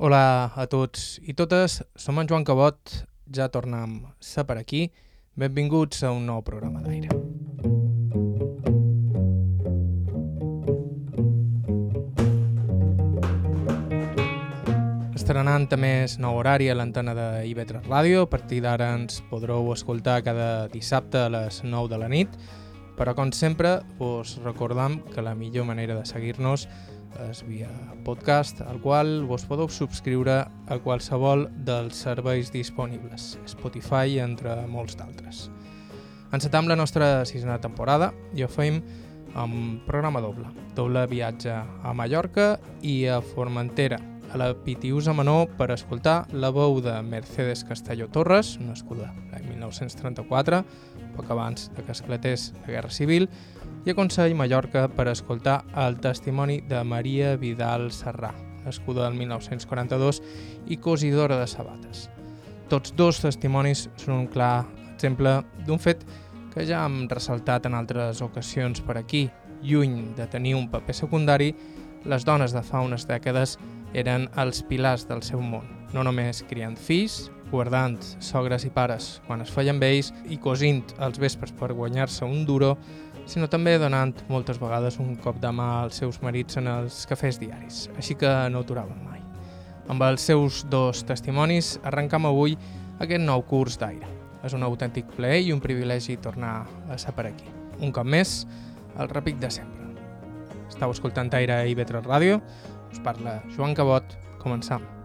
Hola a tots i totes, som en Joan Cabot, ja tornem a ser per aquí. Benvinguts a un nou programa d'aire. Estrenant també és nou horari a l'antena de IB3 Ràdio. A partir d'ara ens podreu escoltar cada dissabte a les 9 de la nit. Però, com sempre, us recordam que la millor manera de seguir-nos és via podcast, al qual vos podeu subscriure a qualsevol dels serveis disponibles, Spotify, entre molts d'altres. Encetam la nostra sisena temporada i ho feim amb programa doble. Doble viatge a Mallorca i a Formentera, a la Pitiusa Menor per escoltar la veu de Mercedes Castelló Torres, nascuda l'any 1934, poc abans de que esclatés la Guerra Civil, i a Consell Mallorca per escoltar el testimoni de Maria Vidal Serrà, nascuda el 1942 i cosidora de sabates. Tots dos testimonis són un clar exemple d'un fet que ja hem ressaltat en altres ocasions per aquí. Lluny de tenir un paper secundari, les dones de fa unes dècades eren els pilars del seu món, no només criant fills, guardant sogres i pares quan es feien vells i cosint els vespres per guanyar-se un duro, sinó també donant moltes vegades un cop de mà als seus marits en els cafès diaris, així que no aturaven mai. Amb els seus dos testimonis arrencam avui aquest nou curs d'aire. És un autèntic plaer i un privilegi tornar a ser per aquí. Un cop més, el repic de sempre. Estau escoltant Aire i Vetre Ràdio, us parla Joan Cabot, començam.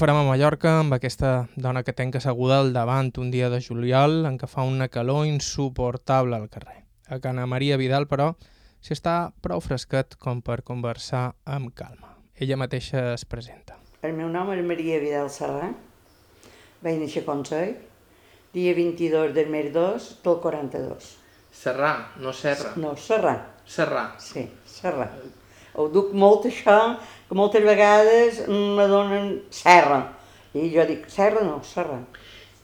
Farem a Mallorca amb aquesta dona que tenc asseguda al davant un dia de juliol en què fa una calor insuportable al carrer. A Cana Maria Vidal, però, s'hi està prou fresquet com per conversar amb calma. Ella mateixa es presenta. El meu nom és Maria Vidal Serrà. Vaig néixer a Consell, dia 22 del mes 2 del 42. Serrà, no Serra. No, Serrà, Serrà. sí, Serrà. Ho duc molt això, que moltes vegades me donen serra. I jo dic, serra no, serra.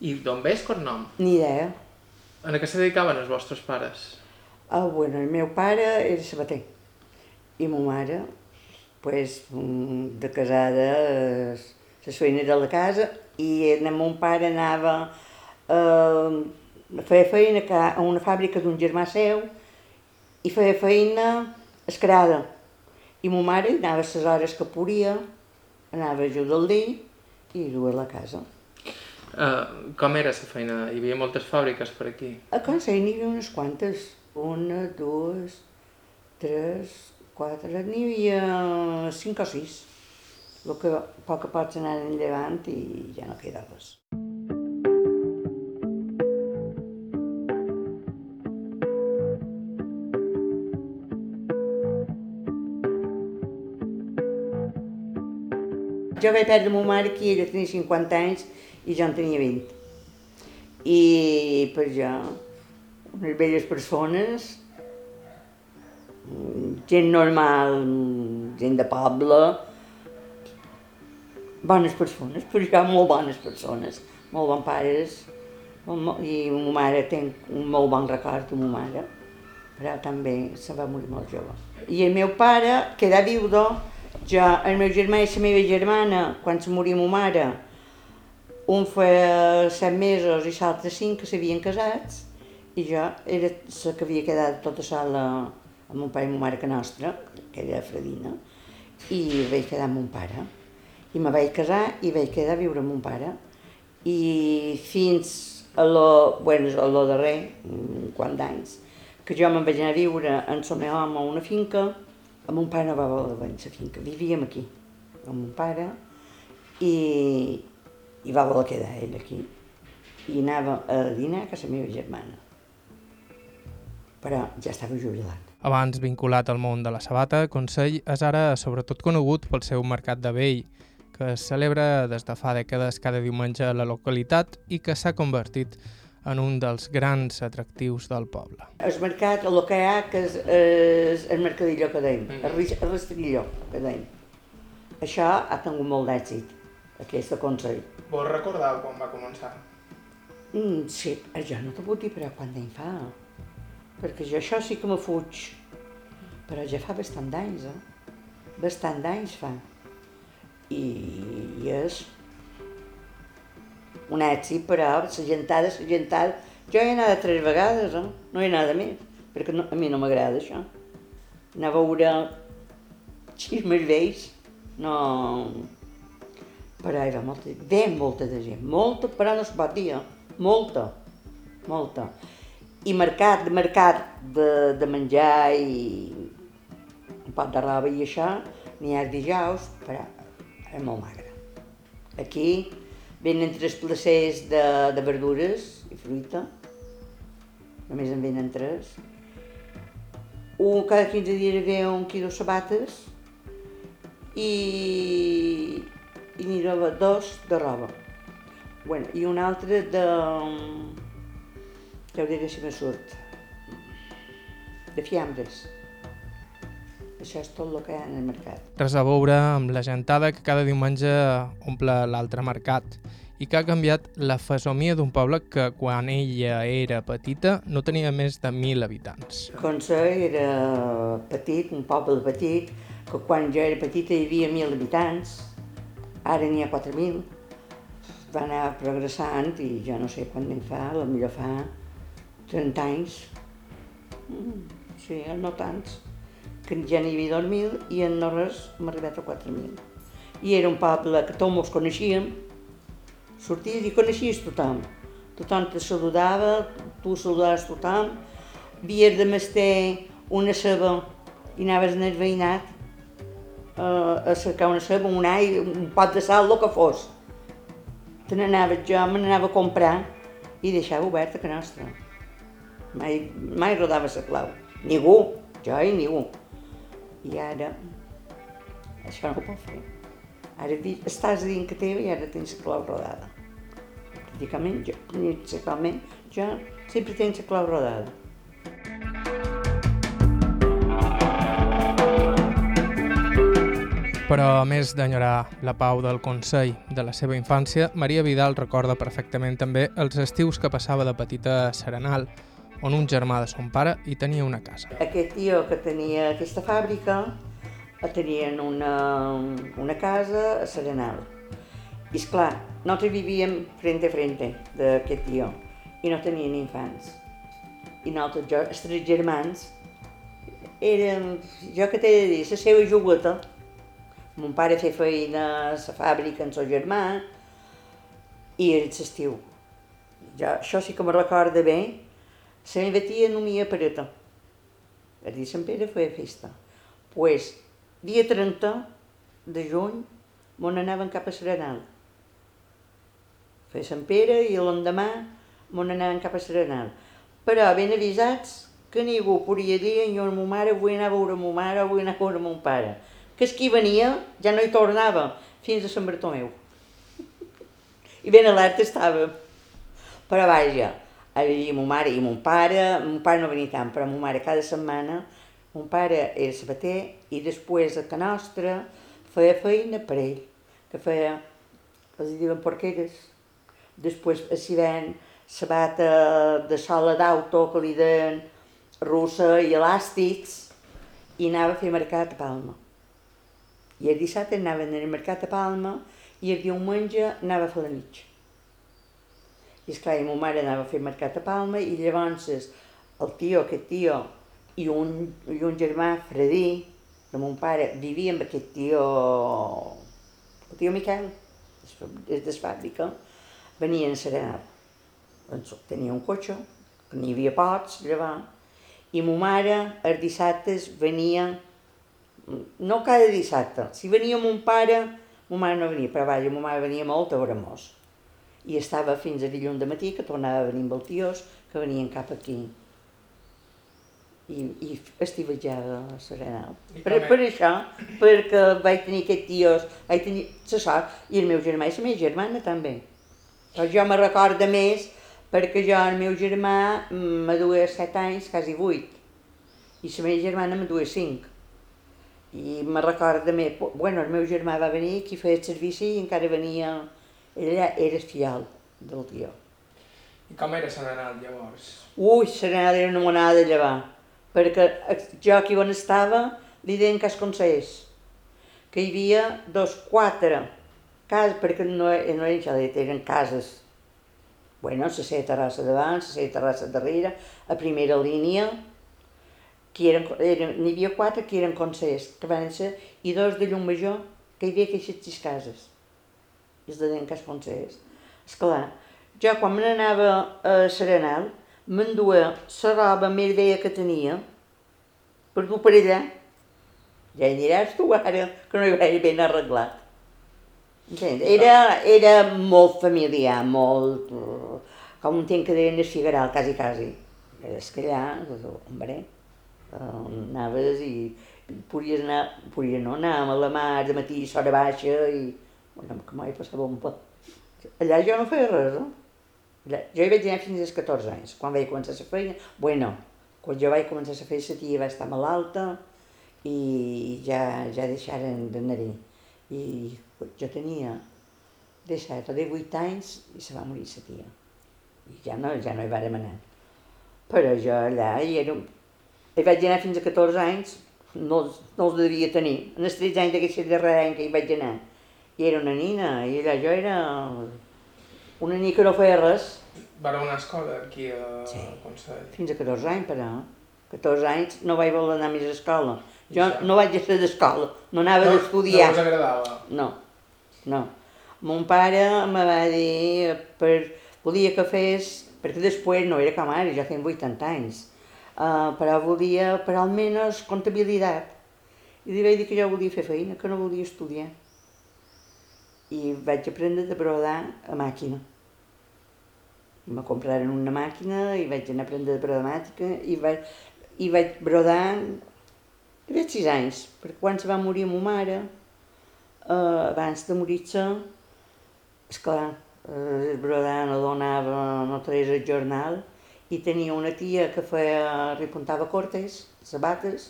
I d'on ve el cognom? Ni idea. En què se dedicaven els vostres pares? Ah, bueno, el meu pare era sabater. I ma mare, pues, mm, de casada, eh, les feines de la casa, i el mon pare anava eh, a fer feina a una fàbrica d'un germà seu i feia feina escarada. I ma mare anava a les hores que podia, anava a ajudar-li i duia a la casa. Uh, com era la feina? Hi havia moltes fàbriques per aquí. A Consell n'hi havia unes quantes. Una, dues, tres, quatre, n'hi havia cinc o sis. El que poc a poc s'anaven llevant i ja no queda res. Jo vaig perdre ma mare que ella tenia 50 anys i jo en tenia 20. I per jo, unes velles persones, gent normal, gent de poble, bones persones, per jo molt bones persones, molt bons pares, i ma mare té un molt bon record de ma mare, però també se va morir molt jove. I el meu pare quedà viudo, jo, el meu germà i la meva germana, quan se moria ma mare, un feia set mesos i l'altre cinc que s'havien casats i jo era la que havia quedat tota sola amb mon pare i ma mare que nostra, que era Fredina, i vaig quedar amb mon pare. I me vaig casar i vaig quedar a viure amb mon pare. I fins a lo, bueno, a lo darrer, quant d'anys, que jo me'n vaig anar a viure en home a una finca, amb mon pare va a la finca, vivíem aquí, amb mon pare, i, i va voler quedar ell aquí. I anava a dinar a casa meva germana. Però ja estava jubilat. Abans vinculat al món de la sabata, Consell és ara sobretot conegut pel seu mercat de vell, que es celebra des de fa dècades cada diumenge a la localitat i que s'ha convertit en un dels grans atractius del poble. El mercat, el que hi ha, que és, és el mercadillo que deim, el, ris- el rastrillo que deim. Això ha tingut molt d'èxit, aquesta Consell. Vos recordeu quan va començar? Mm, sí, jo no t'ho puc dir però quant d'any fa, perquè jo això sí que me fuig, però ja fa bastant d'anys, eh? Bastant d'anys fa. I, I és un èxit, però la gentada, la gentada... Jo he anat tres vegades, eh? no he anat més, perquè no, a mi no m'agrada això. Anar a veure xismes vells, no... Però hi va molta, ve molta de gent, molta, però no es pot dir, eh? molta, molta. I mercat, mercat de, de menjar i un pot de roba i això, n'hi ha dijous, però és molt magre. Aquí venen tres placers de, de verdures i fruita, només en venen tres. Un cada 15 dies ve un quilo de sabates i, i n'hi ha dos de roba. Bueno, I un altre de... Ja ho diré si me surt. De fiambres. Això és tot el que hi ha en el mercat. Res a veure amb la gentada que cada diumenge omple l'altre mercat i que ha canviat la fesomia d'un poble que quan ella era petita no tenia més de 1.000 habitants. Consa era petit, un poble petit, que quan jo era petita hi havia 1.000 habitants, ara n'hi ha 4.000 va anar progressant i ja no sé quan en fa, millor fa 30 anys. Mm, sí, no tants, que ja n'hi havia 2.000 i en no res hem arribat a 4.000. I era un poble que tots ens coneixíem, sorties i coneixies tothom. Tothom te saludava, tu saludaves tothom, havies de mester una ceba i anaves en el veïnat eh, a cercar una ceba, un all, un pot de sal, el que fos te n'anava jo, me n'anava a comprar i deixava oberta que nostra. Mai, mai rodava la clau. Ningú, jo i ningú. I ara, això no ho pot fer. Ara estàs dient que teva i ara tens la clau rodada. Pràcticament, jo, principalment, jo sempre tens la clau rodada. Però a més d'enyorar la pau del Consell de la seva infància, Maria Vidal recorda perfectament també els estius que passava de petita a Serenal, on un germà de son pare hi tenia una casa. Aquest tio que tenia aquesta fàbrica tenien una, una casa a Serenal. I esclar, nosaltres vivíem frente a frente d'aquest tio i no tenien infants. I nosaltres, jo, els tres germans, eren, jo que t'he de dir, la seva jugueta, Mon pare feia feina a la fàbrica amb el germà i era l'estiu. Jo, això sí que me recorda bé. La meva tia no m'hi apareta. El dia de Sant Pere feia festa. pues, dia 30 de juny, m'on anaven cap a Serenal. Feia Sant Pere i l'endemà m'on anaven cap a Serenal. Però ben avisats que ningú podia dir jo a ma mare vull anar a veure ma mare vull anar a veure mon pare que és qui venia ja no hi tornava fins a Sant Bartomeu. I ben alerta estava. Però vaja, havia mon mare i mon pare, mon pare no venia tant, però mon mare cada setmana, mon pare era sabater i després a Can Nostra feia feina per ell, que feia, els diuen porqueres. Després a ven sabata de sola d'auto que li deien russa i elàstics i anava a fer mercat a Palma. I el dissabte anaven al mercat a Palma i el diumenge anava a fer la mitja. I esclar, i ma mare anava a fer mercat a Palma i llavors el tio, aquest tio, i un, i un germà, Fredí, de mon pare, vivia amb aquest tio, el tio Miquel, des de fàbrica, venien a serenar. Doncs tenia un cotxe, que n'hi havia pots, llavors, i ma mare els dissabtes venia no cada dissabte. Si venia mon pare, mon mare no venia, però vaja, mon mare venia molt a Bramós. I estava fins a dilluns de matí, que tornava a venir amb els tios, que venien cap aquí. I, i estivatjava a Serenal. Per, per això, perquè vaig tenir aquests tios, vaig tenir la sort, i el meu germà i la meva germana també. Però jo me recordo més perquè jo, el meu germà, me duia set anys, quasi vuit, i la meva germana me duia cinc i me recorda més, bueno, el meu germà va venir, qui feia el servici i encara venia, ella era fial del tio. I com era Serenal llavors? Ui, Serenal era una monada de llevar, perquè jo aquí on estava li deien cas consellers, que hi havia dos, quatre cases, perquè no, no eren xalet, eren cases. Bueno, la seva terrassa davant, la seva terrassa darrere, a primera línia, que eren, eren, n'hi havia quatre que eren consellers, que van ser, i dos de llum major, que hi havia aquestes sis cases. I es deien cas consellers. Esclar, jo quan me n'anava a Serenal, m'enduia la roba més vella que tenia, per dur per allà. Ja hi diràs tu ara, que no hi vaig ben arreglat. Era, era molt familiar, molt... com un temps que deien el Figueral, quasi, quasi. És que allà, hombre, anaves i podies anar, podies no anar a la mar de matí, s'hora baixa i... Bueno, que mai passava un poc. Allà jo no feia res, no? Allà, jo hi vaig anar fins als 14 anys, quan vaig començar la feina. Bueno, quan jo vaig començar a fer la tia va estar malalta i ja, ja deixaren d'anar-hi. I jo tenia 17 o 18 anys i se va morir la tia. I ja no, ja no hi vàrem anar. Però jo allà hi era... Hi vaig anar fins a 14 anys, no, no els devia tenir. En els 13 anys d'aquest darrer any que hi vaig anar, i era una nina, i allà jo era una nina que no feia res. Vareu una escola aquí a Sí. Consell? Fins a 14 anys, però. 14 anys no vaig voler anar més a escola. Jo no vaig ser d'escola, no anava No, d'estudiar. No us agradava? No, no. Mon pare me va dir per, volia que fes, perquè després no era com ara, ja feien 80 anys, uh, però volia per almenys comptabilitat. I li vaig dir que jo volia fer feina, que no volia estudiar. I vaig aprendre a brodar a màquina. Me compraren una màquina i vaig anar a aprendre de brodamàtica i vaig, i vaig brodar hi vaig sis anys, perquè quan se va morir ma mare, eh, abans de morir-se, esclar, eh, brodar no donava, no tragués el jornal, i tenia una tia que feia, repuntava cortes, sabates,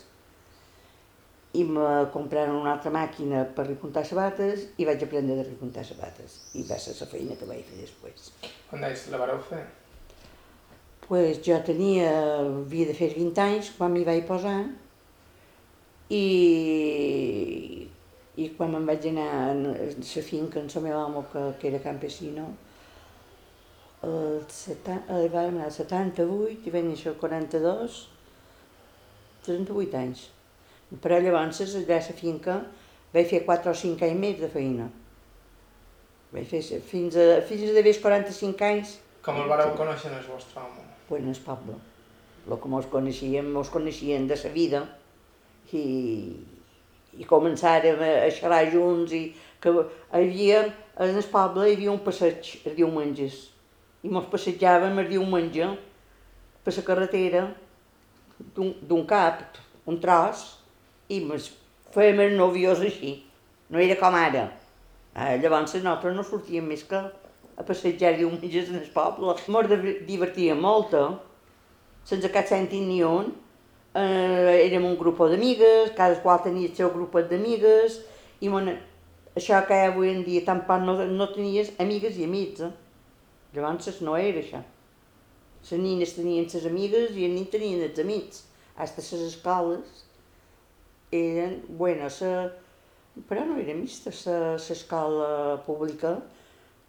i me compraren una altra màquina per repuntar sabates i vaig aprendre a repuntar sabates. I va ser la feina que vaig fer després. Quan deies, la vareu fer? pues jo tenia, havia de fer 20 anys quan m'hi vaig posar i, i quan me'n vaig anar a la finca en el meu amo que, que era campesino el, seta, el vam anar al 78 i vaig néixer el 42 38 anys però llavors allà a la finca. Vaig fer 4 o 5 anys més de feina. Vaig fer fins a, fins a d'haver 45 anys. Com el vareu conèixer el vostre home? pues en el poble. Lo que mos coneixíem, mos coneixien de sa vida. I, i començàrem a, a xerrar junts i que havia, en el poble hi havia un passeig els diumenges. I mos passejàvem el diumenge per la carretera d'un cap, un tros, i mos fèiem els novios així. No era com ara. Eh, llavors nosaltres no sortíem més que a passejar diumenges en el poble. Mos divertíem molt, eh? sense cap sentit ni un. Eh, érem un grup d'amigues, cada qual tenia el seu grup d'amigues, i mon... això que avui en dia tampoc no, no tenies amigues i amics. Eh? Llavors no era això. Les nines tenien les amigues i els nins tenien els amics. Hasta les escoles eren, bueno, sa, però no eren mistes, l'escola pública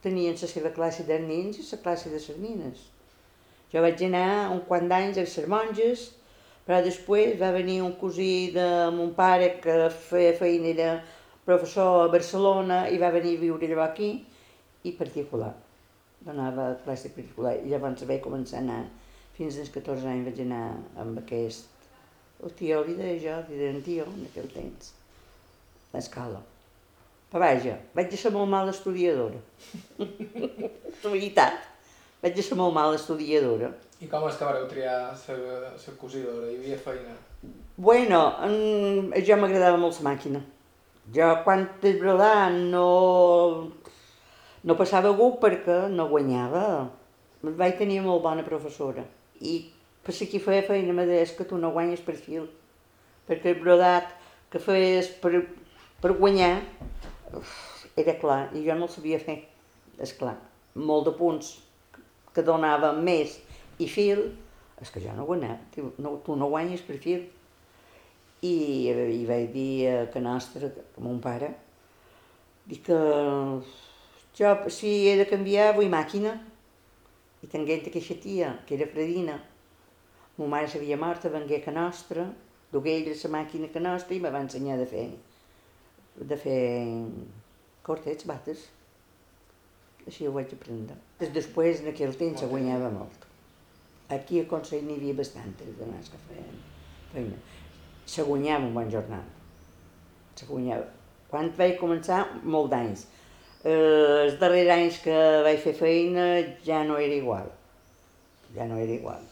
tenien la seva classe de nens i la classe de les nines. Jo vaig anar un quant d'anys a les monges, però després va venir un cosí de mon pare que feia feina, era professor a Barcelona i va venir a viure allò aquí i particular. Donava classe particular i llavors vaig començar a anar. Fins als 14 anys vaig anar amb aquest... El tio li deia jo, li deia tio en aquell temps. L'escala. Però vaja, vaig ser molt mala estudiadora. La veritat. Vaig ser molt mala estudiadora. I com és que vareu triar la cosidora? Hi havia feina? Bueno, en, jo m'agradava molt la màquina. Jo quan de brodar no, no passava gust perquè no guanyava. Vaig tenir molt bona professora. I per si qui feia feina me deia "És que tu no guanyes per fil. Perquè el brodat que feies per, per guanyar uf, era clar, i jo no el sabia fer. És clar, molt de punts. que donava més i fil, és que jo no guanyava, tu no, tu no guanyes per fil. I, i vaig dir a que nostre, a mon pare, dic que jo, si he de canviar, vull màquina. I tinguent aquesta tia, que era Fredina, ma mare s'havia mort, vengué que nostra, dugué ella la màquina que nostra i me va ensenyar de fer, de fer cortets, bates. Així ho vaig aprendre. Després, en aquell temps, se guanyava molt. Aquí a Consell n'hi havia bastantes dones que feien feina. Se guanyava un bon jornal. Se guanyava. Quan vaig començar, molt d'anys. Eh, els darrers anys que vaig fer feina ja no era igual. Ja no era igual.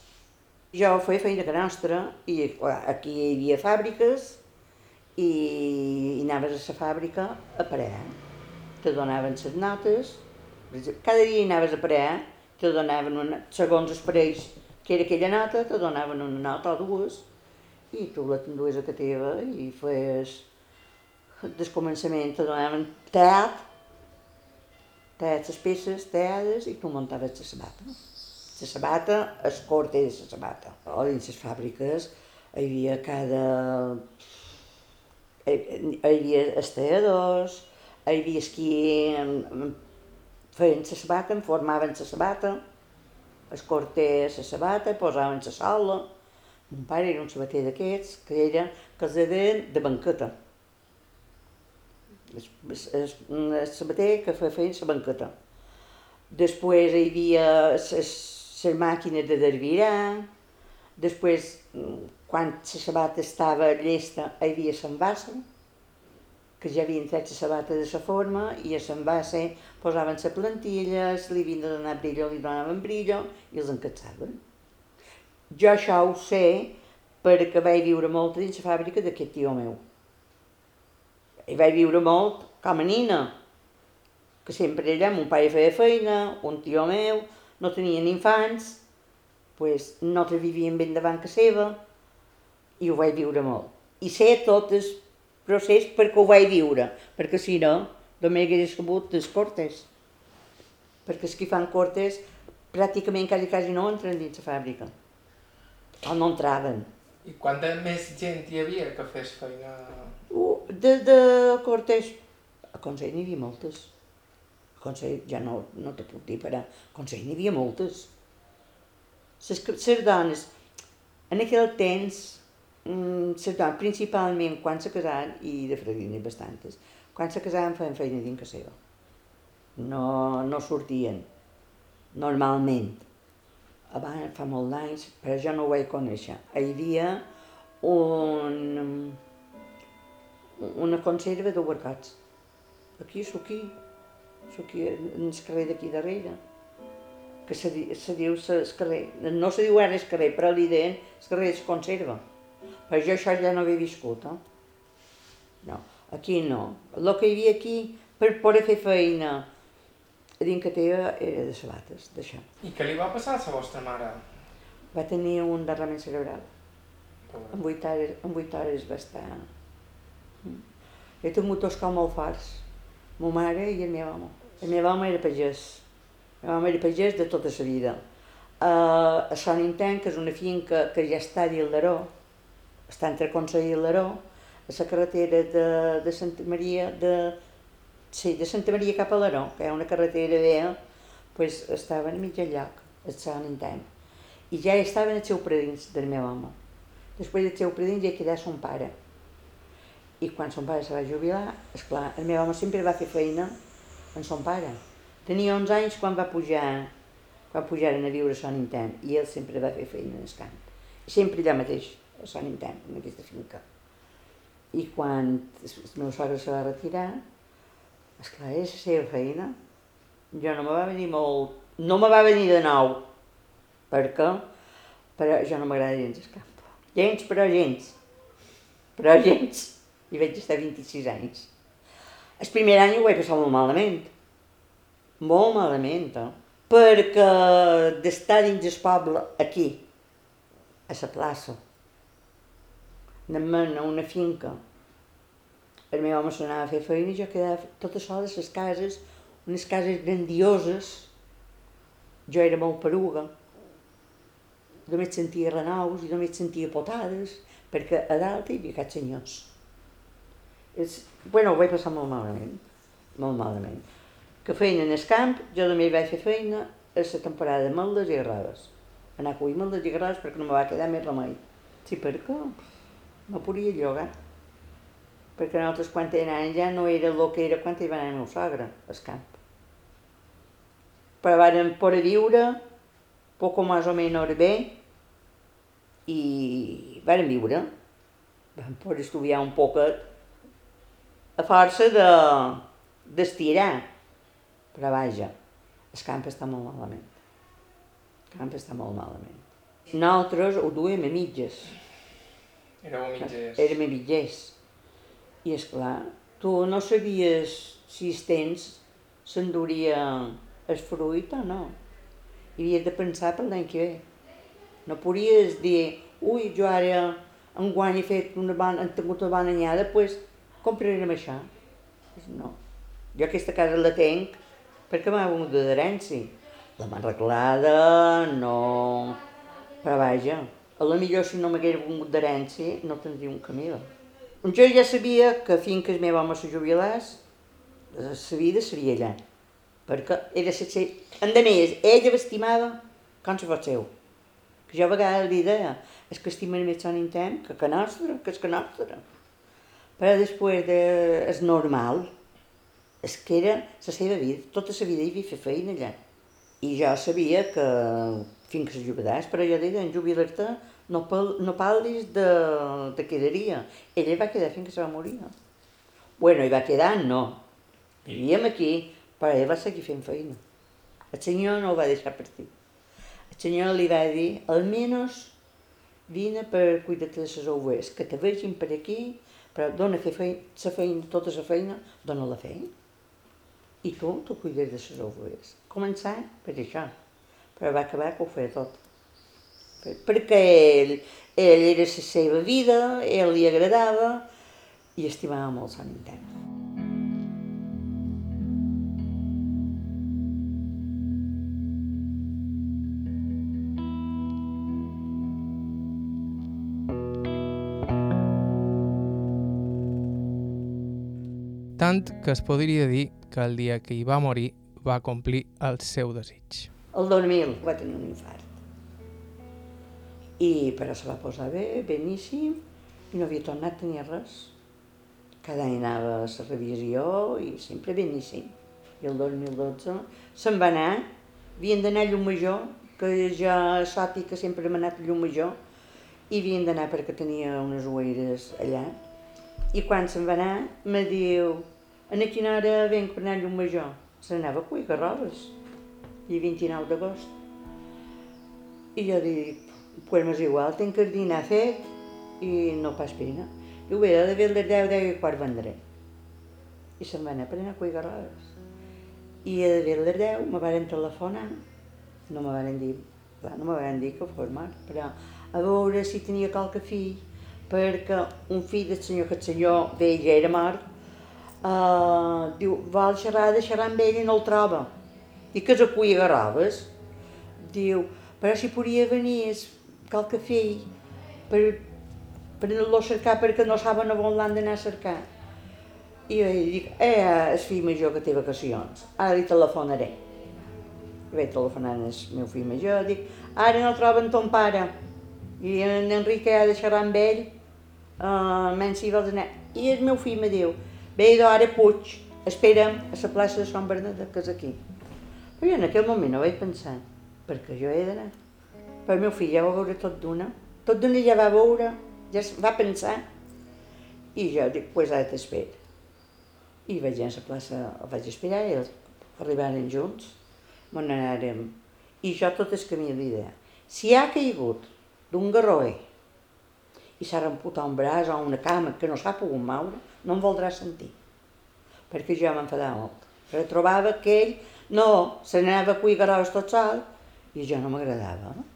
Jo feia feina que nostra i clar, aquí hi havia fàbriques i, i anaves a la fàbrica a parar. Te donaven les notes, cada dia anaves a parar, te donaven una, segons els parells que era aquella nota, te donaven una nota o dues i tu la t'endues a que teva i fes des començament te donaven teat, teat les peces teades i tu muntaves la sabata. La sabata, es corte de la sabata. O dins les fàbriques hi havia cada... hi havia estalladors, hi havia qui feien la sabata, en formaven la sabata, es cortés la sabata, posaven la sola. Mon pare era un sabater d'aquests, que era que els deien de banqueta. El sabater que feien la banqueta. Després hi havia les màquines de dervirar, després, quan la sabata estava llesta, hi havia l'envassa, que ja havien tret la sabata de la forma, i a l'envassa posaven la plantilla, li havien de donar brillo, li donaven brillo, i els encatsaven. Jo això ho sé perquè vaig viure molt dins la fàbrica d'aquest tio meu. I vaig viure molt com a nina, que sempre allà mon pare feia feina, un tio meu, no tenien infants, pues, no te vivien ben davant que seva, i ho vaig viure molt. I sé tot el procés perquè ho vaig viure, perquè si no, només hagués sabut les cortes. Perquè els que fan cortes pràcticament quasi, quasi no entren dins la fàbrica. O no entraven. I quanta més gent hi havia que fes feina? Uh, de, de cortes, a Consell n'hi havia moltes. Consell ja no, no te puc dir, però Consell n'hi havia moltes. Les, les dones, en aquell temps, les dones, principalment quan se casaven, i de Fredina bastantes, quan se casaven feien feina casa seva. No, no sortien, normalment abans, fa molt d'anys, però jo no ho vaig conèixer. Hi havia un, una conserva de. Aquí, aquí, aquí, en el carrer d'aquí darrere. Que se, se diu el carrer, no se diu ara el carrer, però li deien el carrer es conserva. Però jo això ja no havia viscut, eh? No, aquí no. El que hi havia aquí, per poder fer feina, a dins que teva era de sabates, d'això. I què li va passar a la vostra mare? Va tenir un derrament cerebral. En vuit hores, en vuit hores va estar... Mm. He tingut dos com molt forts, ma mare i el meu home. El meu home era pagès. El meu home era pagès de tota la vida. Uh, a Sant Intent, que és una finca que ja està a Dildaró, està entre Consell i Laró, a la carretera de, de Santa Maria, de, sí, de Santa Maria cap a l'Aró, que hi ha una carretera vella, pues, estaven a mitja lloc, a Sant Intent. I ja estaven els seus predins del meu home. Després del seu predins ja quedà son pare. I quan son pare se va jubilar, esclar, el meu home sempre va fer feina en son pare. Tenia 11 anys quan va pujar, quan pujaren a viure a Sant Intent, i ell sempre va fer feina en el camp. Sempre allà mateix, a Sant Intent, en aquesta finca. I quan el meu sogre se va retirar, esclar, és la seva feina. Jo no me va venir molt... No me va venir de nou, perquè però jo no m'agrada gens el camp. Gens, però gens. Però gens. I vaig estar 26 anys. El primer any ho vaig passar molt malament. Molt malament, eh? Perquè d'estar dins el poble, aquí, a la plaça, anem a una finca, el meu home s'anava a fer feina i jo quedava tota sola a les cases, unes cases grandioses, Jo era molt peruga. Només sentia renaus i només sentia potades, perquè a dalt hi havia aquests senyors. És, bueno, ho vaig passar molt malament, molt malament. Que feina en el camp, jo també vaig fer feina a la temporada de maldes i arrades. Anar a cuir maldes i arrades perquè no me va quedar més remei. Sí, perquè no podia llogar. Perquè nosaltres quan anàvem ja no era el que era quan hi va anar el meu sogre, al camp. Però varen poder viure, poco más o menos bé, i varen viure. Vam poder estudiar un poquet a força de d'estirar. Però vaja, el camp està molt malament. El camp està molt malament. Nosaltres ho duem a mitges. Éreu a mitges. Érem a mitgers. I és clar, tu no sabies si els temps s'enduria el fruit o no. I havies de pensar per l'any que ve. No podies dir, ui, jo ara enguany he fet una bona, he tingut una bona anyada, doncs pues, comprarem això. No. Jo aquesta casa la tenc perquè m'ha vingut d'herència. La m'ha arreglada, no... Però vaja, a la millor si no m'hagués vingut d'herència no tindria un camí. Jo ja sabia que fins que el meu home se jubilés, la vida seria allà. Perquè era la A més, ella m'estimava com se fos seu. Que jo a vegades li deia, és que estimen més son intent que que nostre, que és que nostre. Però després de... és normal, és que era la seva vida, tota la vida hi havia fet feina allà. I jo sabia que fins que se jubilés, però jo deia, en jubilar-te no, no parlis de, de quedaria. Ella va quedar fins que se va morir. Bueno, hi va quedar, no. Vivíem aquí, però ell va seguir fent feina. El senyor no ho va deixar partir. El senyor li va dir, almenys vine per cuidar-te de les ovelles, que te vegin per aquí, però dona fer feina, la feina, tota la feina, dona la feina i tu t'ho cuides de les ovelles. Començar per això, però va acabar que ho feia tot. Perquè ell, ell era la seva vida, ell li agradava i estimava molt Sant Intern. Tant que es podria dir que el dia que hi va morir va complir el seu desig. El 2000 va tenir un infart. I però se va posar bé, beníssim, i no havia tornat a tenir res. Cada any anava a la revisió i sempre beníssim. I el 2012 se'n va anar, havien d'anar a Llum Major, que ja sàpiga que sempre hem anat a Llum Major, i havien d'anar perquè tenia unes oeres allà. I quan se'n va anar, me diu, en a quina hora per anar a Llum Major? Se n'anava a cuir garroves, i 29 d'agost. I jo dic, pues m'és igual, tenc el dinar fet i no pas pena. Diu, bé, de ben les 10, 10 i quart vendré. I se'n va anar a cuir garroves. I a de les 10 me van telefonar, no me van dir, clar, no me van dir que fos mort, però a veure si tenia qualque fill, perquè un fill del senyor, que el senyor vell ja era mort, Uh, diu, xerrar, de xerrar amb ell i no el troba. I que acull agarraves. Diu, però si podria venir qualque fill per, per anar-lo a cercar perquè no saben on l'han d'anar a cercar. I jo dic, eh, el fill major que té vacacions, ara li telefonaré. I vaig telefonar al meu fill major, dic, ara no troben ton pare. I en Enrique ha de xerrar amb ell, uh, menys si vols anar. I el meu fill me diu, Bé, idò, ara Puig, espera'm a la plaça de Sant Bernadette, que és aquí. Però jo en aquell moment no vaig pensar, perquè jo he d'anar. Però el meu fill ja va veure tot d'una, tot d'una ja va veure, ja va pensar. I jo dic, pues ara t'espero. I vaig anar a la plaça, el vaig esperar, i els arribaren junts, on anàrem. I jo tot el camí li deia, si ha caigut d'un garroer i s'ha remputat un braç o una cama que no s'ha pogut moure, no em voldrà sentir, perquè jo m'enfadava molt. Però trobava que ell no, se n'anava a cuir garots tot sol i jo no m'agradava. No?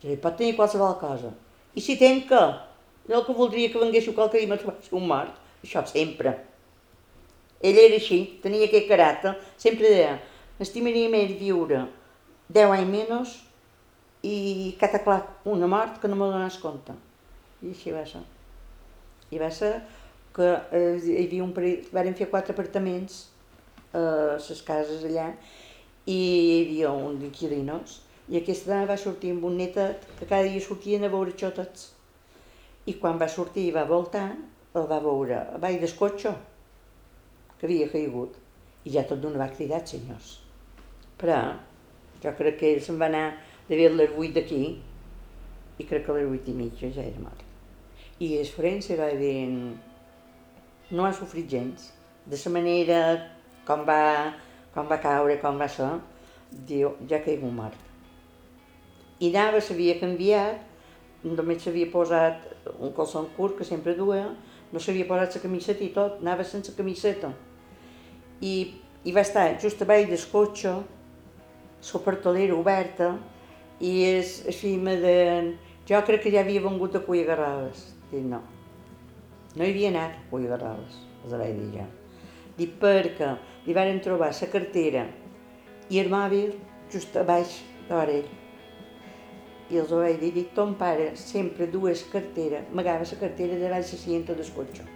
Jo pot tenir qualsevol cosa. I si tenc que, jo el que voldria que venguéssiu qualque dia me trobés un mort, això sempre. Ell era així, tenia aquest caràcter, sempre deia, estimaria més viure 10 anys menys i cataclat una mort que no me dones compte. I així va ser. I va ser que eh, hi havia un parell, varen fer quatre apartaments a les cases allà i hi havia un d'inquilinos. I aquesta dona va sortir amb un netet que cada dia sortien a veure xotes. I quan va sortir i va voltar el va veure a baix del cotxe que havia caigut. I ja tot d'una va cridar senyors. Però jo crec que ell se'n va anar de ver les 8 d'aquí i crec que a les 8 i mitja ja era mort. I el frens se va dir no ha sofrit gens de la manera com va, com va caure, com va ser, diu, ja caigut mort. I anava, s'havia canviat, només s'havia posat un calçon curt que sempre duia, no s'havia posat la camiseta i tot, anava sense camiseta. I, i va estar just a baix del cotxe, la portalera oberta, i és així de... Jo crec que ja havia vengut a Cuia Garrales. Dic, no. No hi havia anat a Cuia Garrales, els vaig dir ja. Dic, perquè li varen trobar la cartera i el mòbil just a baix de l'orell. I els vaig dir, dic, ton pare sempre dues cartera, amagava la cartera de baix la cienta del cotxe.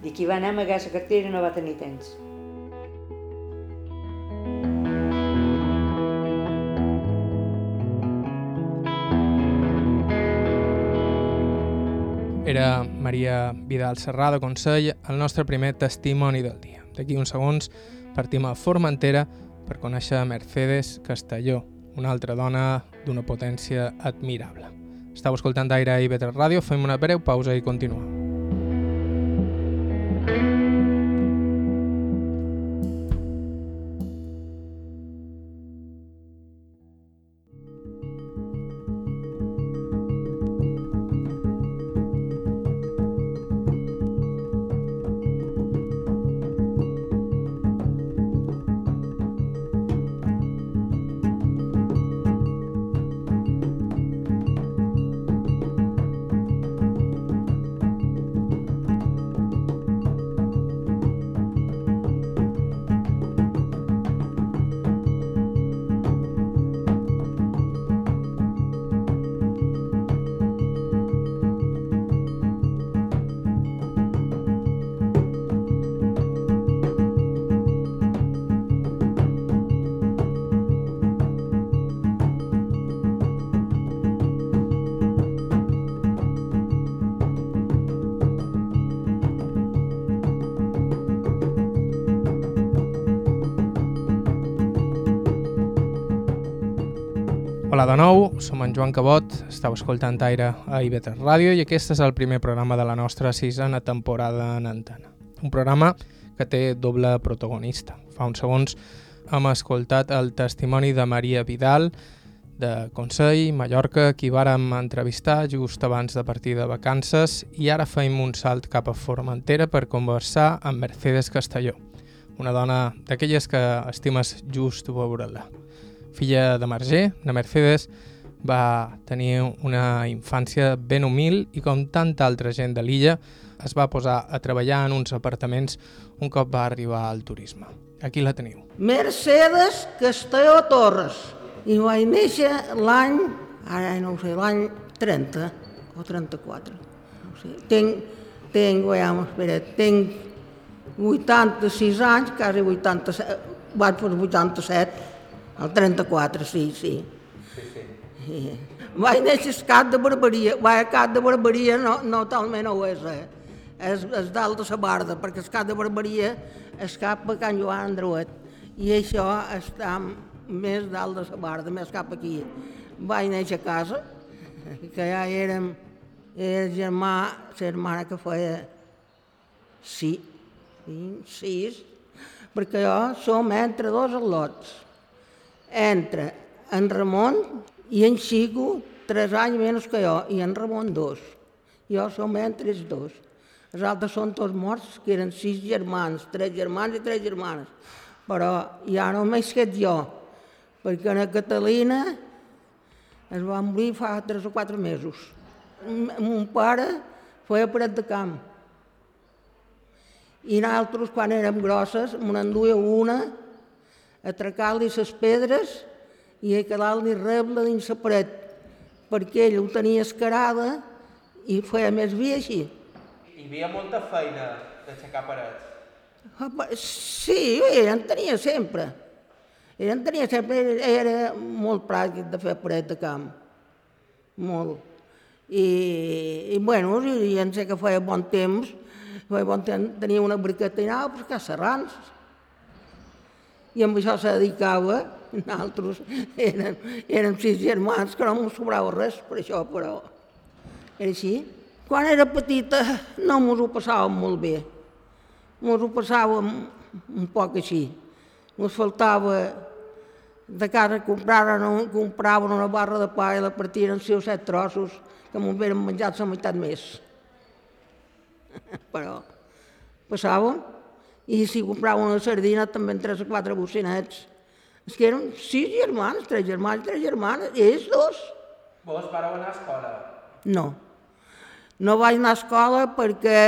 Dic, qui va anar a amagar la cartera no va tenir temps. Era Maria Vidal Serrà de Consell, el nostre primer testimoni del dia. D'aquí uns segons partim a Formentera per conèixer Mercedes Castelló, una altra dona d'una potència admirable. Estau escoltant Aire i Better Ràdio, fem una breu pausa i continuem. Hola de nou, som en Joan Cabot, estàu escoltant Aire a IB3 Ràdio i aquest és el primer programa de la nostra sisena temporada en antena. Un programa que té doble protagonista. Fa uns segons hem escoltat el testimoni de Maria Vidal, de Consell, Mallorca, qui vàrem entrevistar just abans de partir de vacances i ara feim un salt cap a Formentera per conversar amb Mercedes Castelló, una dona d'aquelles que estimes just veure-la filla de Marger, de Mercedes, va tenir una infància ben humil i com tanta altra gent de l'illa es va posar a treballar en uns apartaments un cop va arribar al turisme. Aquí la teniu. Mercedes Castelló Torres. I vaig néixer l'any, ara no ho sé, l'any 30 o 34. No sé. Tinc, tinc, veiem, espera, tinc 86 anys, quasi 87, vaig per 87, el 34, sí, sí. Sí, sí. Vaig néixer a Cap de Barberia. Vaig a Cap de Barberia no, no talment ho és, eh? És, és dalt de la Barda, perquè el Cap de Barberia és cap a Can Joan Andruet. I això està més dalt de la Barda, més cap aquí. Vaig néixer a casa, que ja érem, era germà, la germana que feia sí, sis, perquè jo som entre dos al·lots entre en Ramon i en Xico, tres anys menys que jo, i en Ramon dos. Jo som entre els dos. Els altres són tots morts, que eren sis germans, tres germans i tres germanes. Però ja només quedat jo, perquè la Catalina es va morir fa tres o quatre mesos. Mon pare feia paret de camp. I nosaltres, quan érem grosses, me n'enduia una atracar-li les pedres i a cada li rebla dins la paret, perquè ell ho tenia escarada i feia més bé així. Hi havia molta feina d'aixecar parets. Pa- Sí, ell en tenia sempre. Ell en tenia sempre, era, era molt pràctic de fer paret de camp. Molt. I, i bueno, i en sé que feia bon temps, feia bon temps, tenia una briqueta i anava a pescar serrans. I amb això se dedicava, nosaltres érem, érem sis germans, que no m'ho sobrava res per això, però era així. Quan era petita no mos ho passàvem molt bé. Mos ho passàvem un poc així. Mos faltava de casa compraven, compraven una barra de pa i la partien en seus set trossos que m'ho havien menjat la meitat més. Però passàvem i si compraven una sardina també en tres o quatre bocinets. És que eren sis germans, tres germans, tres germanes, i ells dos. Vos vareu anar a escola? No. No vaig anar a escola perquè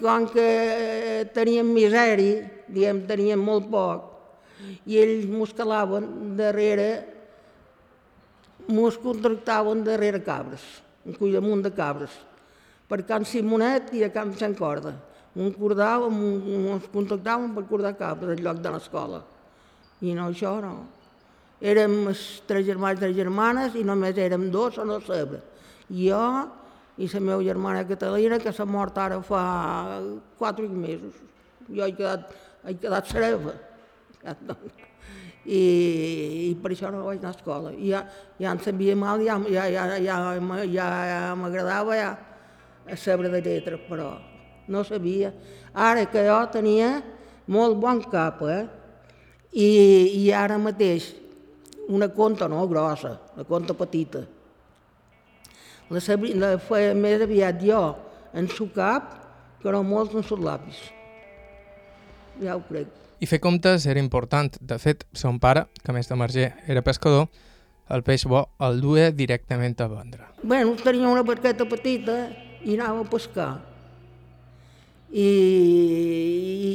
com que teníem misèria, diguem, teníem molt poc, i ells mos calaven darrere, mos contractaven darrere cabres, un cuidamunt de cabres, per Can Simonet i a Can Sant Corda. Un cordàvem, ens contractaven per cordar cabres al lloc de l'escola. I no, això no. Érem tres germans i tres germanes i només érem dos a no saber. Jo i la meva germana Catalina, que s'ha mort ara fa quatre mesos. Jo he quedat, he quedat sereva. I, I per això no vaig anar a escola. I ja, ja em sabia mal, ja, ja, ja, ja, ja, m'agradava ja a saber de lletra, però no sabia. Ara que jo tenia molt bon cap, eh? I, i ara mateix una conta no grossa, una conta petita. La, sabri, la feia més aviat jo en su cap que no molts en sus lapis. Ja ho crec. I fer comptes era important. De fet, son pare, que més de marger era pescador, el peix bo el duia directament a vendre. Bueno, tenia una barqueta petita i anava a pescar. I,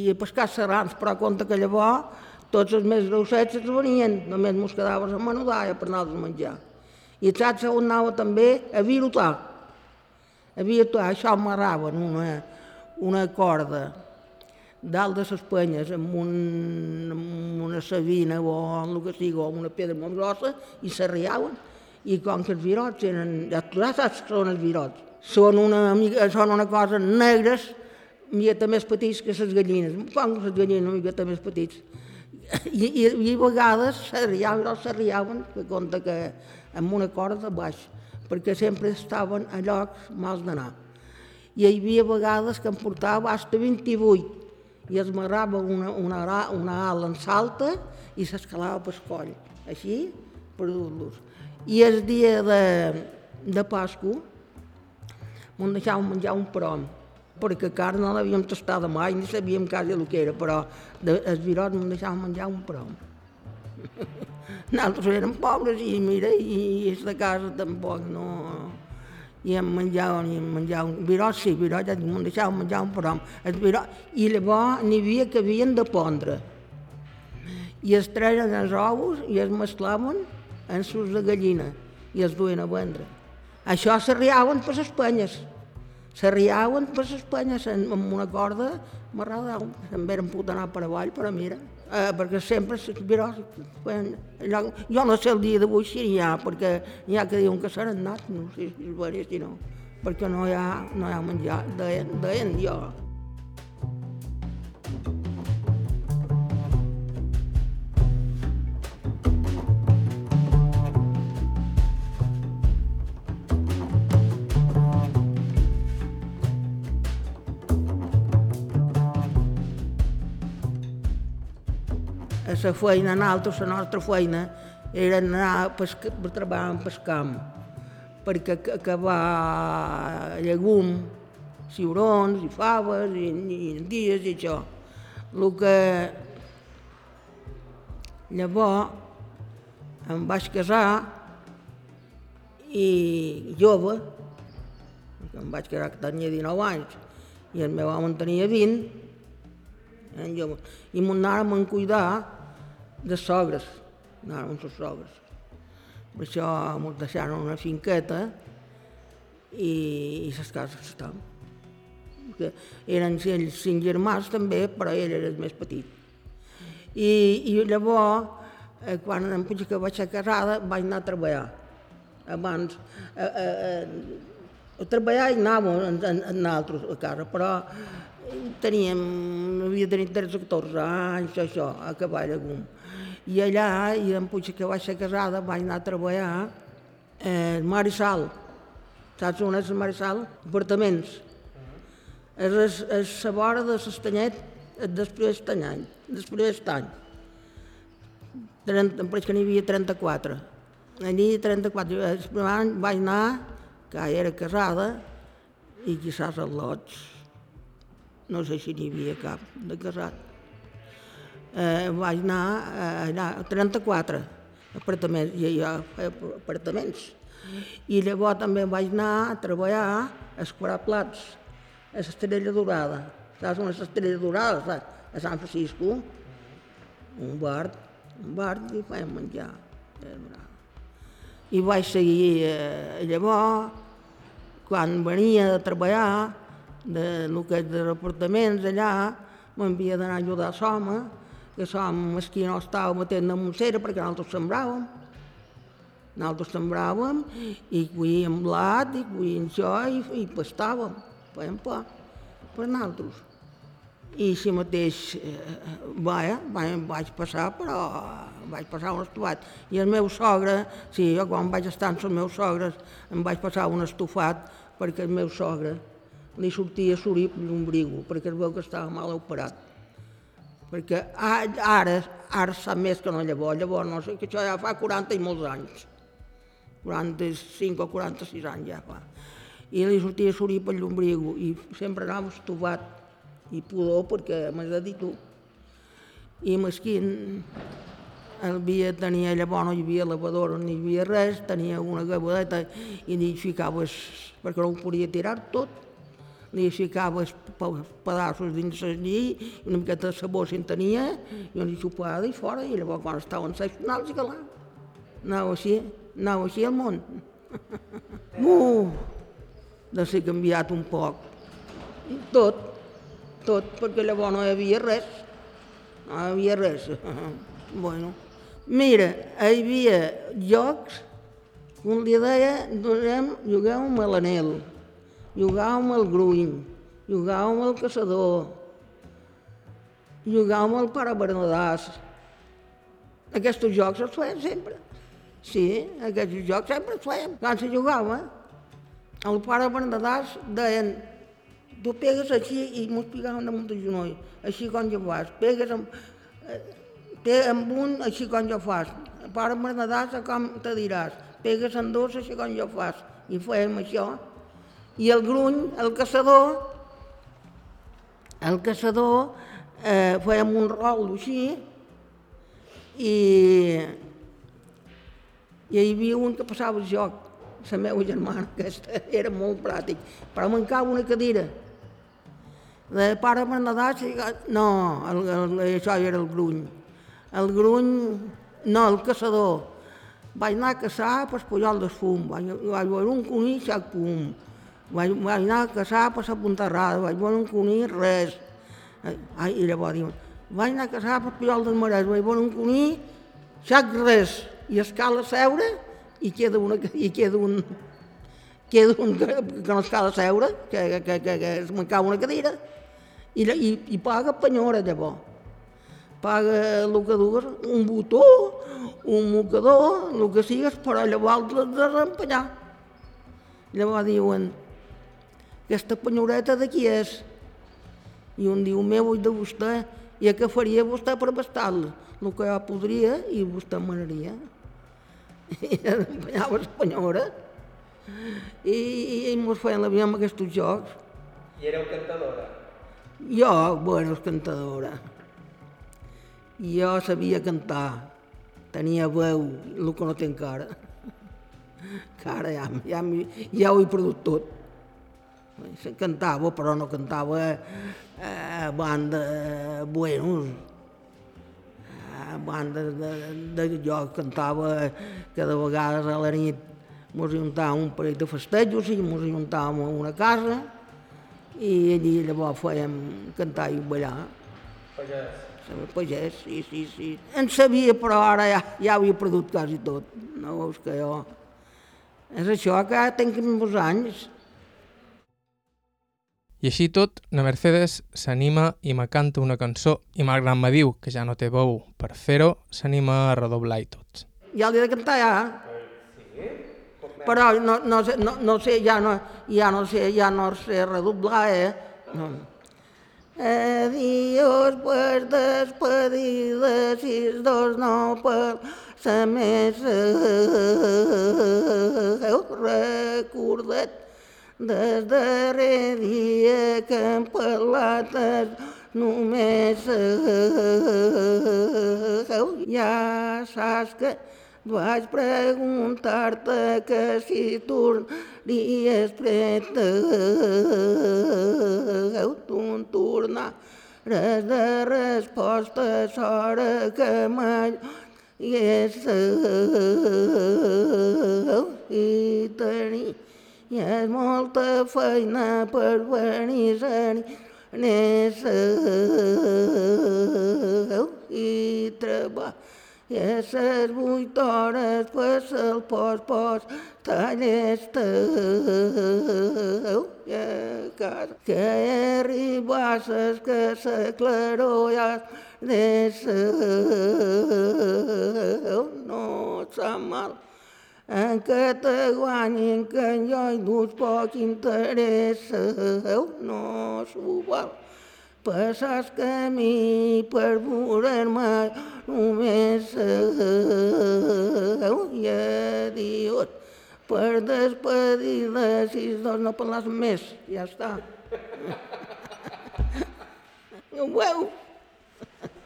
i a pescar serrans, però compte que llavors tots els més grossets es venien, només mos quedava la menudalla per anar-los a menjar. I saps on anava també? A virotar. A virotar, això amarraven una, una corda dalt de les penyes amb, un, amb una sabina o amb el que sigui, o amb una pedra molt grossa i s'arriaven. I com que els virots eren, ja ja saps que són els virots, són una, són una cosa negres, miqueta més petits que les gallines, com les gallines una miqueta més petits. I, i, i a vegades s'arriaven, però s'arriaven, que compta que amb una corda baix, perquè sempre estaven a llocs mals d'anar. I hi havia vegades que em portava fins a 28 i es m'agrava una, una, una ala en salta i s'escalava pel coll, així, per dur-los. I el dia de, de Pasco m'ho deixaven menjar un prom, perquè carn no l'havíem tastada mai, ni sabíem quasi el que era, però de, el virot m'ho deixaven menjar un prom. Nosaltres érem pobres i mira, i és de casa tampoc no... I em menjaven, i em menjaven, virot sí, virot ja m'ho deixaven menjar un prom. El virot, I llavors n'hi havia que havien de pondre. I es treien els ous i es mesclaven en sus de gallina i els duien a vendre. Això s'arriaven per les penyes. S'arriaven per les penyes en- amb una corda amarrada. Se'n veren pot anar per avall, però mira, eh, perquè sempre els virots feien. Jo no sé el dia d'avui si n'hi ha, perquè n'hi ha que diuen que s'han anat, no sé si és vera si no, perquè no hi ha, no hi ha menjar, deien, deien jo. La feina, nosaltres, la nostra feina, era anar a pescar, per treballar en pescam, perquè ac- acabar llegum, ciurons i faves i, i dies i això. El que llavors em vaig casar i jove, em vaig casar que tenia 19 anys i el meu home en tenia 20, eren joves, i m'ho anàrem a cuidar de sogres, amb les sogres. Per això ens deixaron una finqueta i, i les cases estan. Que eren ells cinc germans també, però ell era el més petit. I, i llavors, eh, quan em penso que vaig ser casada, vaig anar a treballar. Abans, eh, eh, eh, a treballar i anàvem en, en, en altres a casa, però teníem, havia de tenir 13 o 14 anys, això, a cavall Gum. I allà, i em penso que vaig ser casada, vaig anar a treballar eh, Marissal. Saps on és el Marissal? Apartaments. És, és la vora de l'Estanyet després d'any, després. 30, em pareix que n'hi havia 34. N'hi havia 34. Jo, El primer any vaig anar, que era casada, i quizás al lots. No sé si n'hi havia cap de casat. Eh, vaig anar eh, allà, 34 apartaments, i jo apartaments. I llavors també vaig anar a treballar a escurar plats, a l'Estrella Dorada. Saps on és l'Estrella Dorada? Saps? A Sant Francisco. Un bar, un bar i fèiem menjar. I vaig seguir eh, llavors, quan venia de treballar, de lo que és de apartaments allà, m'havia d'anar a ajudar a l'home, que l'home mesquí no estava matent de Montsera perquè nosaltres sembràvem. Nosaltres sembràvem i cuíem blat i cuíem això i, i pastàvem, fèiem pa per nosaltres. I així mateix, eh, vaja, vaig, passar, però vaig passar un estufat. I el meu sogre, sí, jo quan vaig estar amb els meus sogres em vaig passar un estufat perquè el meu sogre li sortia sorip l'ombrigo, perquè es veu que estava mal operat. Perquè a- ara, ara sap més que no llavors, llavors no sé, que això ja fa 40 i molts anys. 45 o 46 anys ja fa. I li sortia sorip per l'ombrigo i sempre anava estufat i pudor perquè m'has de dir tu. I mesquin, havia, tenia llavors no hi havia lavadora, no hi havia res, tenia una gavadeta i li ficaves, perquè no ho podia tirar tot, li ficaves pe- pedaços dins el lli, i una miqueta de sabó si en tenia, i una xupada i fora, i llavors quan estaven seccionals i clar, anava així, anava així al món. Uh, de ser canviat un poc. Tot, tot, perquè llavors no hi havia res. No hi havia res. bueno, mira, hi havia jocs, un li deia, donem, juguem a l'anel, jugàvem al gruny, jugàvem al caçador, jugàvem al pare Bernadàs. Aquests jocs els feien sempre. Sí, aquests jocs sempre els feien. Quan se jugava, el pare Bernadàs deien tu pegues així i mos picaven damunt del genoll, així com jo fas, pegues amb, eh, té amb un així com jo fas, el pare Bernadàs com te diràs, pegues amb dos així com jo fas, i fèiem això. I el gruny, el caçador, el caçador, eh, fèiem un rol així, i, i hi havia un que passava el joc, la meva germana, aquesta era molt pràctic, però mancava una cadira. De pare Bernadà, no, el, el, això era el gruny. El gruny, no, el caçador. Vaig anar a caçar per Pujol del Fum, vaig, vaig veure un conill, sac pum. Vaig, vaig anar a caçar per la Ponterrada, vaig veure un conill, res. Ai, I llavors diuen, vaig anar a caçar per Pujol del Marès, vaig veure un conill, sac res. I es cal a seure i queda, una, i queda un, queda un que, que no es cal a seure, que, que, que, que, que es mancava una cadira, i, i, i paga penyora llavors. Paga el que dues, un botó, un mocador, el que sigues, però llavors l'has de reempanyar. Llavors diuen, aquesta penyoreta de qui és? I un diu, meu, és de vostè. I què faria vostè per bastar-la? El que jo podria i vostè manaria. I empenyava la penyora. I, i, i mos feien la vida amb aquests jocs. I éreu cantadora? Jo, bueno, cantadora. Jo sabia cantar, tenia veu, el que no té encara. Encara ja, ja, ja ho he perdut tot. Cantava, però no cantava eh, banda, bueno, eh, bandes de, de, jo cantava cada vegada a la nit mos juntàvem un parell de festejos i mos juntàvem a una casa i allí llavors fèiem cantar i ballar. Pagès. Pagès, sí, sí, sí. En sabia, però ara ja, ja havia perdut quasi tot. No veus que jo... És això que tinc molts anys. I així tot, la Mercedes s'anima i me canta una cançó i malgrat me diu que ja no té veu per fer-ho, s'anima a redoblar i tot. Ja l'he de cantar ja? Però no, no, sé, no, no sé, ja no, ja no sé, ja no sé redoblar, eh? No. Adiós, pues despedida, si dos no per sa més heu recordat des darrer dia que hem parlat només ja saps que vaig preguntar-te que si tornaries preta, tu tornar res de resposta s'hora que mai és i tenir i és molta feina per venir-se'n i treballar i a les vuit hores pues el pos pos tallers teu i a casa que arribasses que la claror ja de seu no sap mal en que te guanyin que jo hi dus poc interès no s'ho val passar el camí per veure-me només i adiós per despedir-la si dos no parles més, ja està. Ho veu?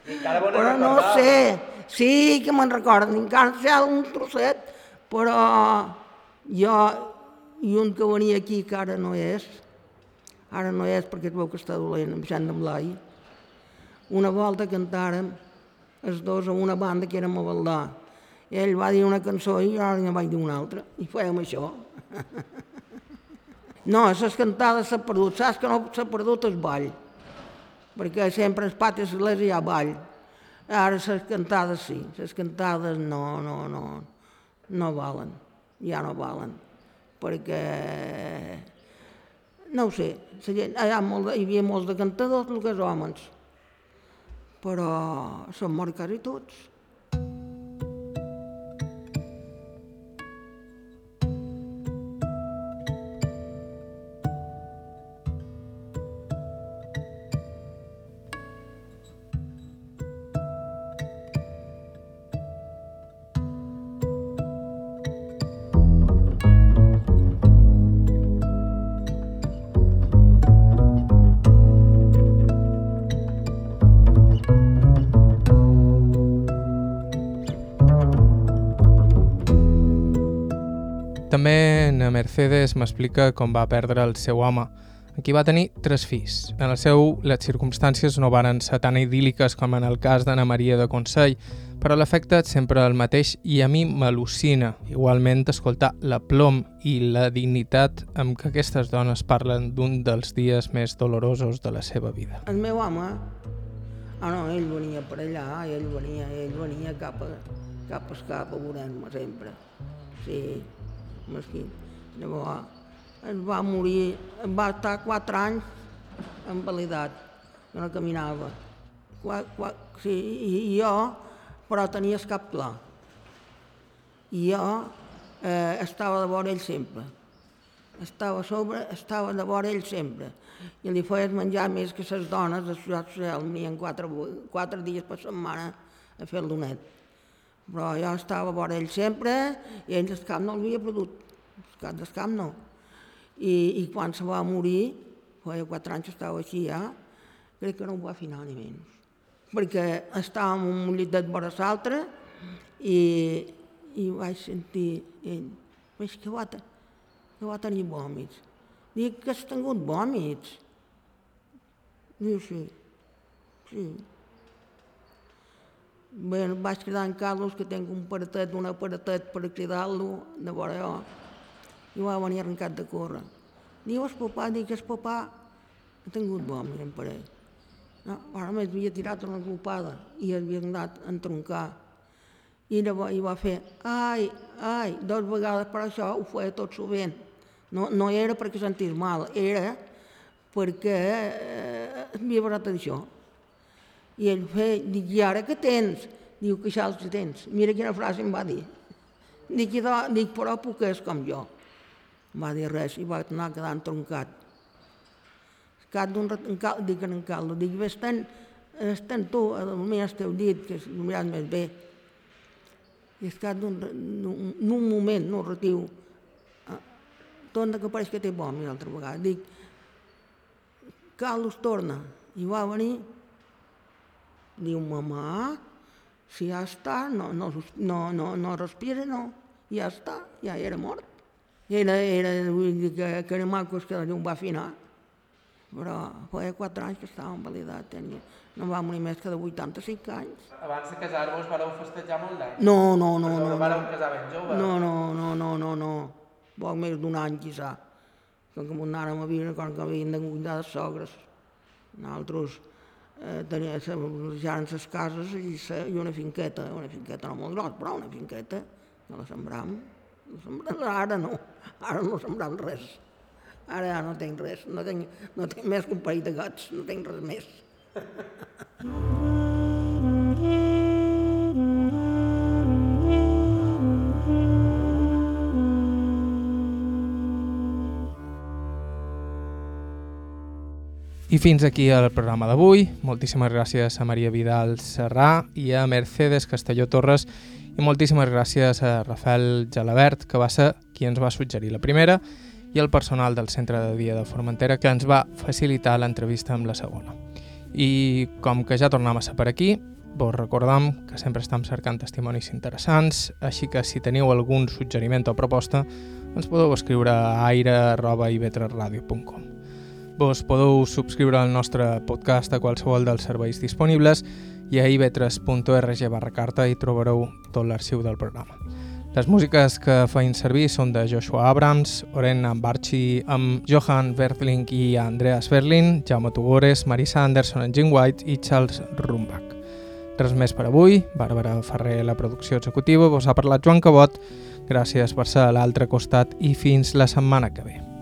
Però no sé, sí que me'n recordo, encara sé un trosset, però jo i un que venia aquí que ara no és, ara no és perquè es veu que està dolent, amb Sant de Blai. Una volta cantàrem els dos a una banda que érem a Valdà. Ell va dir una cançó i jo ne vaig dir una altra, i fèiem això. No, les cantades s'ha perdut, saps que no s'ha perdut el ball, perquè sempre els patis l'església hi ha ball. Ara les cantades sí, les cantades no, no, no, no valen, ja no valen, perquè no ho sé, la molt, hi havia molts de cantadors, el que és homes, però són morts quasi tots. També na Mercedes m'explica com va perdre el seu home, en qui va tenir tres fills. En el seu, les circumstàncies no varen ser tan idíl·liques com en el cas d'Anna Maria de Consell, però l'efecte és sempre el mateix i a mi m'al·lucina, igualment, escoltar la plom i la dignitat amb què aquestes dones parlen d'un dels dies més dolorosos de la seva vida. El meu home, ah no, ell venia per allà, ell venia, ell venia cap a, cap a cap a veure-me sempre. Sí, mesquí. Llavors es va morir, va estar quatre anys en validat, que no caminava. Qua, qua, sí, i, i jo, però tenia el cap clar. I jo eh, estava de vora ell sempre. Estava a sobre, estava de vora ell sempre. I li feies menjar més que les dones de Ciutat Social, venien quatre, quatre dies per setmana a fer el donet però jo estava a vora ell sempre i ell el cap no l'havia perdut, cap del cap no. I, I quan se va morir, feia quatre anys estava així ja, crec que no ho va afinar ni menys. Perquè estàvem un llit de vora l'altre i, i vaig sentir ell, veig que va, que va tenir vòmits. Dic que has tingut vòmits. Diu, sí, sí. Bé, vaig cridar en Carlos, que tinc un paratet, un aparatet per cridar-lo, de vora jo, i va venir arrencat de córrer. Diu, el papà, dic, el papà ha tingut bo, mirem per ell. No, ara més havia tirat una glopada i havia anat a entroncar. I, llavors, i va fer, ai, ai, dues vegades per això ho feia tot sovint. No, no era perquè sentís mal, era perquè eh, havia barat això. I feia, dic, i ara què tens? Diu, que xals tens. Mira quina frase em va dir. Dic, idò, dic però puc és com jo. No va dir res i va anar quedant troncat. Cap d'un rat, en cal, dic en Caldo, dic, ves tant, estan tu, mi el teu dit, que mirat més bé. I és cap d'un d'un moment narratiu, eh, torna que pareix que té mira, altra vegada. Dic, Carlos torna, i va venir, diu, mamà, si ja està, no, no, no, no, no respira, no, ja està, ja era mort. Era, era, vull dir que, que era maco que la llum va afinar, però feia quatre anys que estava invalidat, tenia, no va morir més que de 85 anys. Abans de casar-vos vareu festejar molt d'any? No, no, no, Però no, vareu no, casar ben jove? no, no, no, no, no, no, poc més d'un any, quizà. Com que anàrem a viure, com que havien de cuidar de sogres. Nosaltres eh, jaren les cases i, i una finqueta, una finqueta no molt grossa, però una finqueta, que la sembram. La sembram, ara no, ara no sembram res. Ara ja no tinc res, no tinc, no tinc més que un parell de gats, no tinc res més. I fins aquí el programa d'avui. Moltíssimes gràcies a Maria Vidal Serrà i a Mercedes Castelló Torres i moltíssimes gràcies a Rafael Gelabert, que va ser qui ens va suggerir la primera, i al personal del Centre de Dia de Formentera, que ens va facilitar l'entrevista amb la segona. I com que ja tornem a ser per aquí, vos recordam que sempre estem cercant testimonis interessants, així que si teniu algun suggeriment o proposta, ens podeu escriure a aire.ivetresradio.com. Vos podeu subscriure al nostre podcast a qualsevol dels serveis disponibles i a ivetres.org barra carta hi trobareu tot l'arxiu del programa. Les músiques que feien servir són de Joshua Abrams, Oren Ambarchi amb Johan Wertling i Andreas Berlin, Jaume Tugores, Marisa Anderson en Jim White i Charles Rumbach. Res més per avui, Bàrbara Ferrer, la producció executiva, vos ha parlat Joan Cabot, gràcies per ser a l'altre costat i fins la setmana que ve.